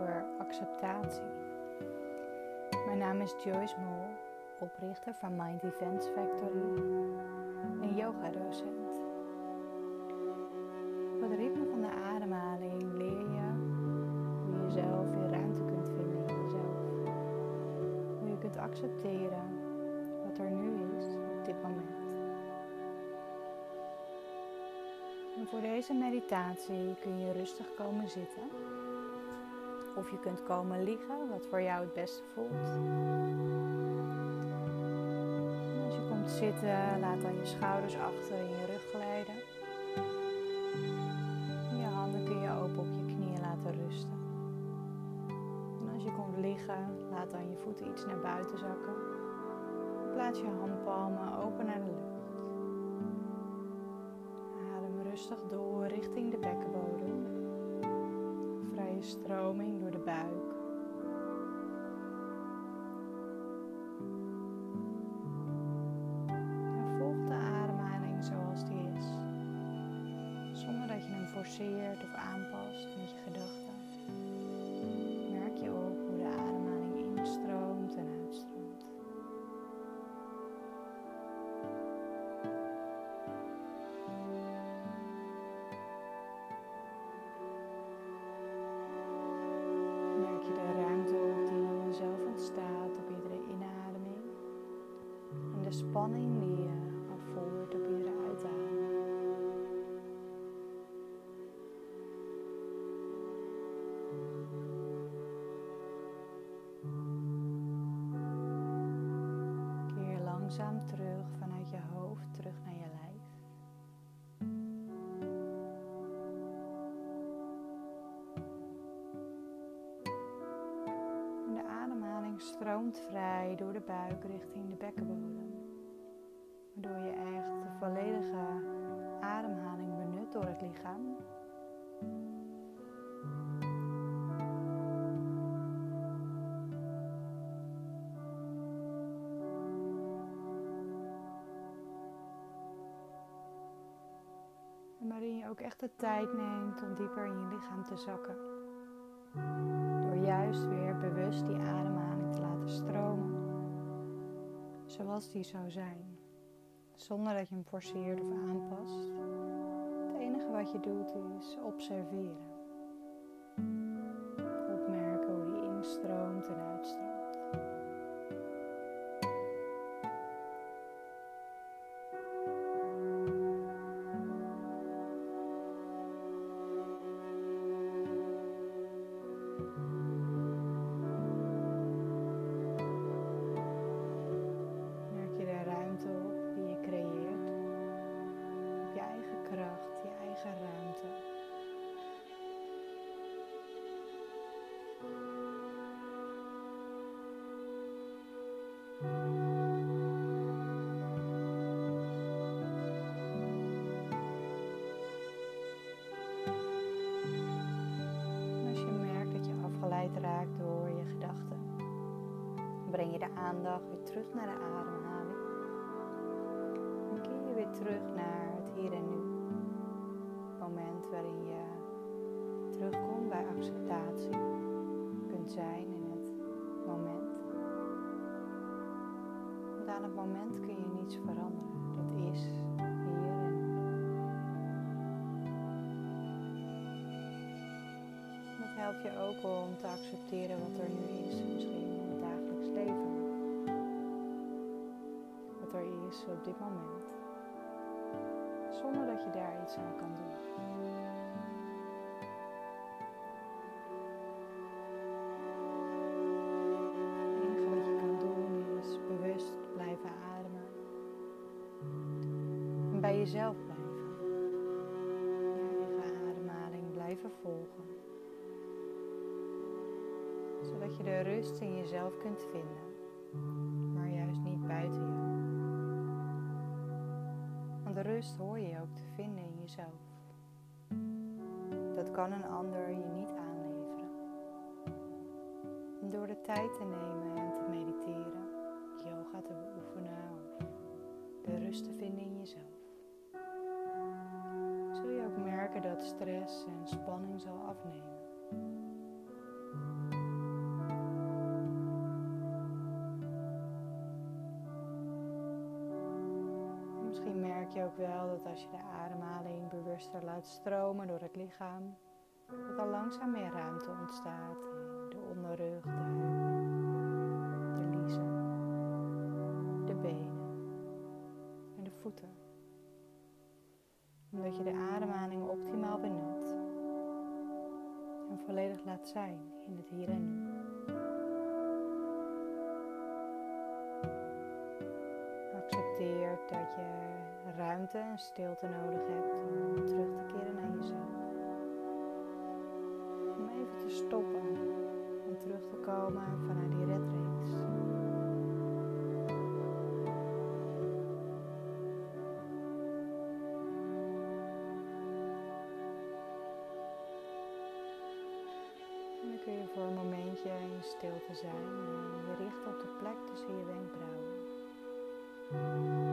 over acceptatie. Mijn naam is Joyce Mol, oprichter van Mind Events Factory en yoga-docent. Op het ritme van de ademhaling leer je hoe je jezelf weer ruimte kunt vinden in jezelf. Hoe je kunt accepteren wat er nu is op dit moment. En voor deze meditatie kun je rustig komen zitten. Of je kunt komen liggen, wat voor jou het beste voelt. Als je komt zitten, laat dan je schouders achter in je rug glijden. En je handen kun je open op je knieën laten rusten. En als je komt liggen, laat dan je voeten iets naar buiten zakken. En plaats je handpalmen open naar de lucht. Adem rustig door richting de bekkenbodem. Stroming door de buik. En volg de ademhaling zoals die is. Zonder dat je hem forceert of aanpast met je gedachten. Spanning die je afvoert op iedere. Keer langzaam terug vanuit je hoofd terug naar je lijf. De ademhaling stroomt vrij door de buik richting de bekkenbodem. Waardoor je echt de volledige ademhaling benut door het lichaam. Waarin je ook echt de tijd neemt om dieper in je lichaam te zakken. Door juist weer bewust die ademhaling te laten stromen. Zoals die zou zijn. Zonder dat je hem forceert of aanpast. Het enige wat je doet is observeren. Aandacht weer terug naar de ademhaling. En keer je weer terug naar het hier en nu. Het moment waarin je terugkomt bij acceptatie. Kunt zijn in het moment. Want aan het moment kun je niets veranderen. Dat is hier en nu. Dat helpt je ook om te accepteren wat er nu is, misschien in het dagelijks leven. Is op dit moment. Zonder dat je daar iets aan kan doen. Het enige wat je kan doen is bewust blijven ademen. En bij jezelf blijven. Je eigen ademhaling blijven volgen zodat je de rust in jezelf kunt vinden, maar juist niet buiten jou. De rust hoor je ook te vinden in jezelf. Dat kan een ander je niet aanleveren. En door de tijd te nemen en te mediteren, yoga te beoefenen de rust te vinden in jezelf, zul je ook merken dat stress en spanning zal afnemen. Je ook wel dat als je de ademhaling bewuster laat stromen door het lichaam, dat er langzaam meer ruimte ontstaat in de onderrug, de heupen, de liezen, de benen en de voeten. Omdat je de ademhaling optimaal benut en volledig laat zijn in het hier en nu. Accepteer dat je ruimte en stilte nodig hebt om terug te keren naar jezelf. Om even te stoppen en terug te komen vanuit die redrace. En dan kun je voor een momentje in stilte zijn en je richten op de plek tussen je wenkbrauwen.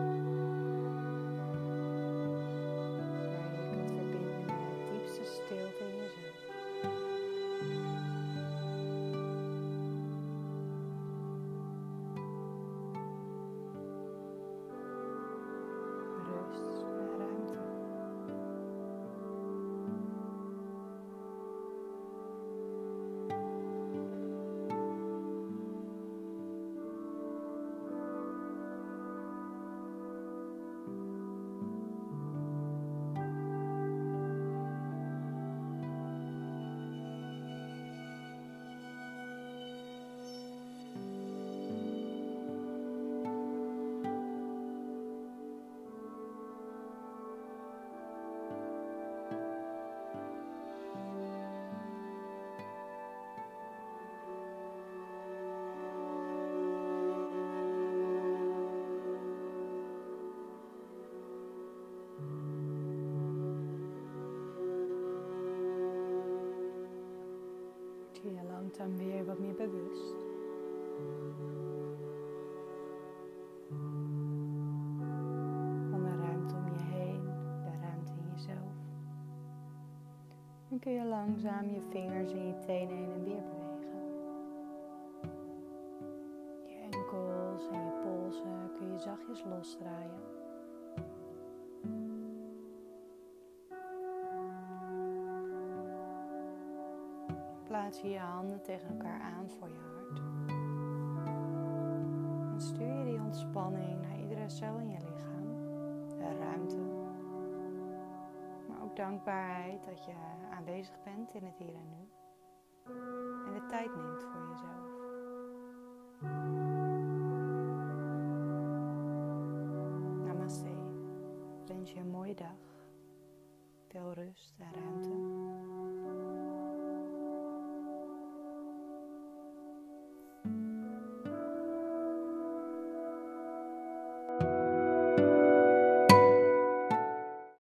Langzaam weer wat meer bewust. Van de ruimte om je heen, de ruimte in jezelf. Dan kun je langzaam je vingers en je tenen heen en weer bewegen. Je enkels en je polsen kun je zachtjes losdraaien. Plaats je je handen tegen elkaar aan voor je hart. En stuur je die ontspanning naar iedere cel in je lichaam. De ruimte. Maar ook dankbaarheid dat je aanwezig bent in het hier en nu. En de tijd neemt voor jezelf. Namaste. Wens je een mooie dag. Veel rust en ruimte.